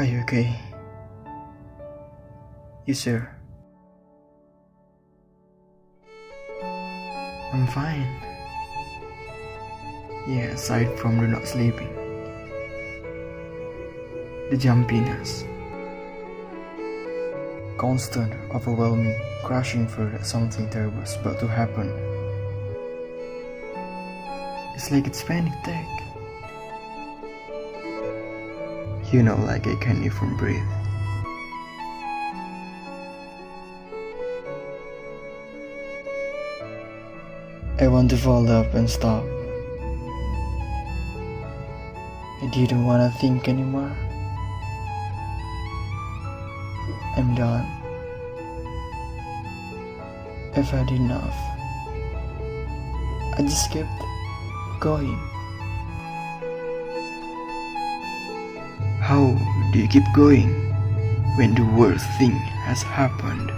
Are you okay? You sure? I'm fine. Yeah, aside from the not sleeping, the jumpiness, constant, overwhelming, crashing fear that something terrible is about to happen. It's like it's panic attack. You know, like I can't even breathe. I want to fall up and stop. I didn't want to think anymore. I'm done. I've had enough. I just kept going. How do you keep going when the worst thing has happened?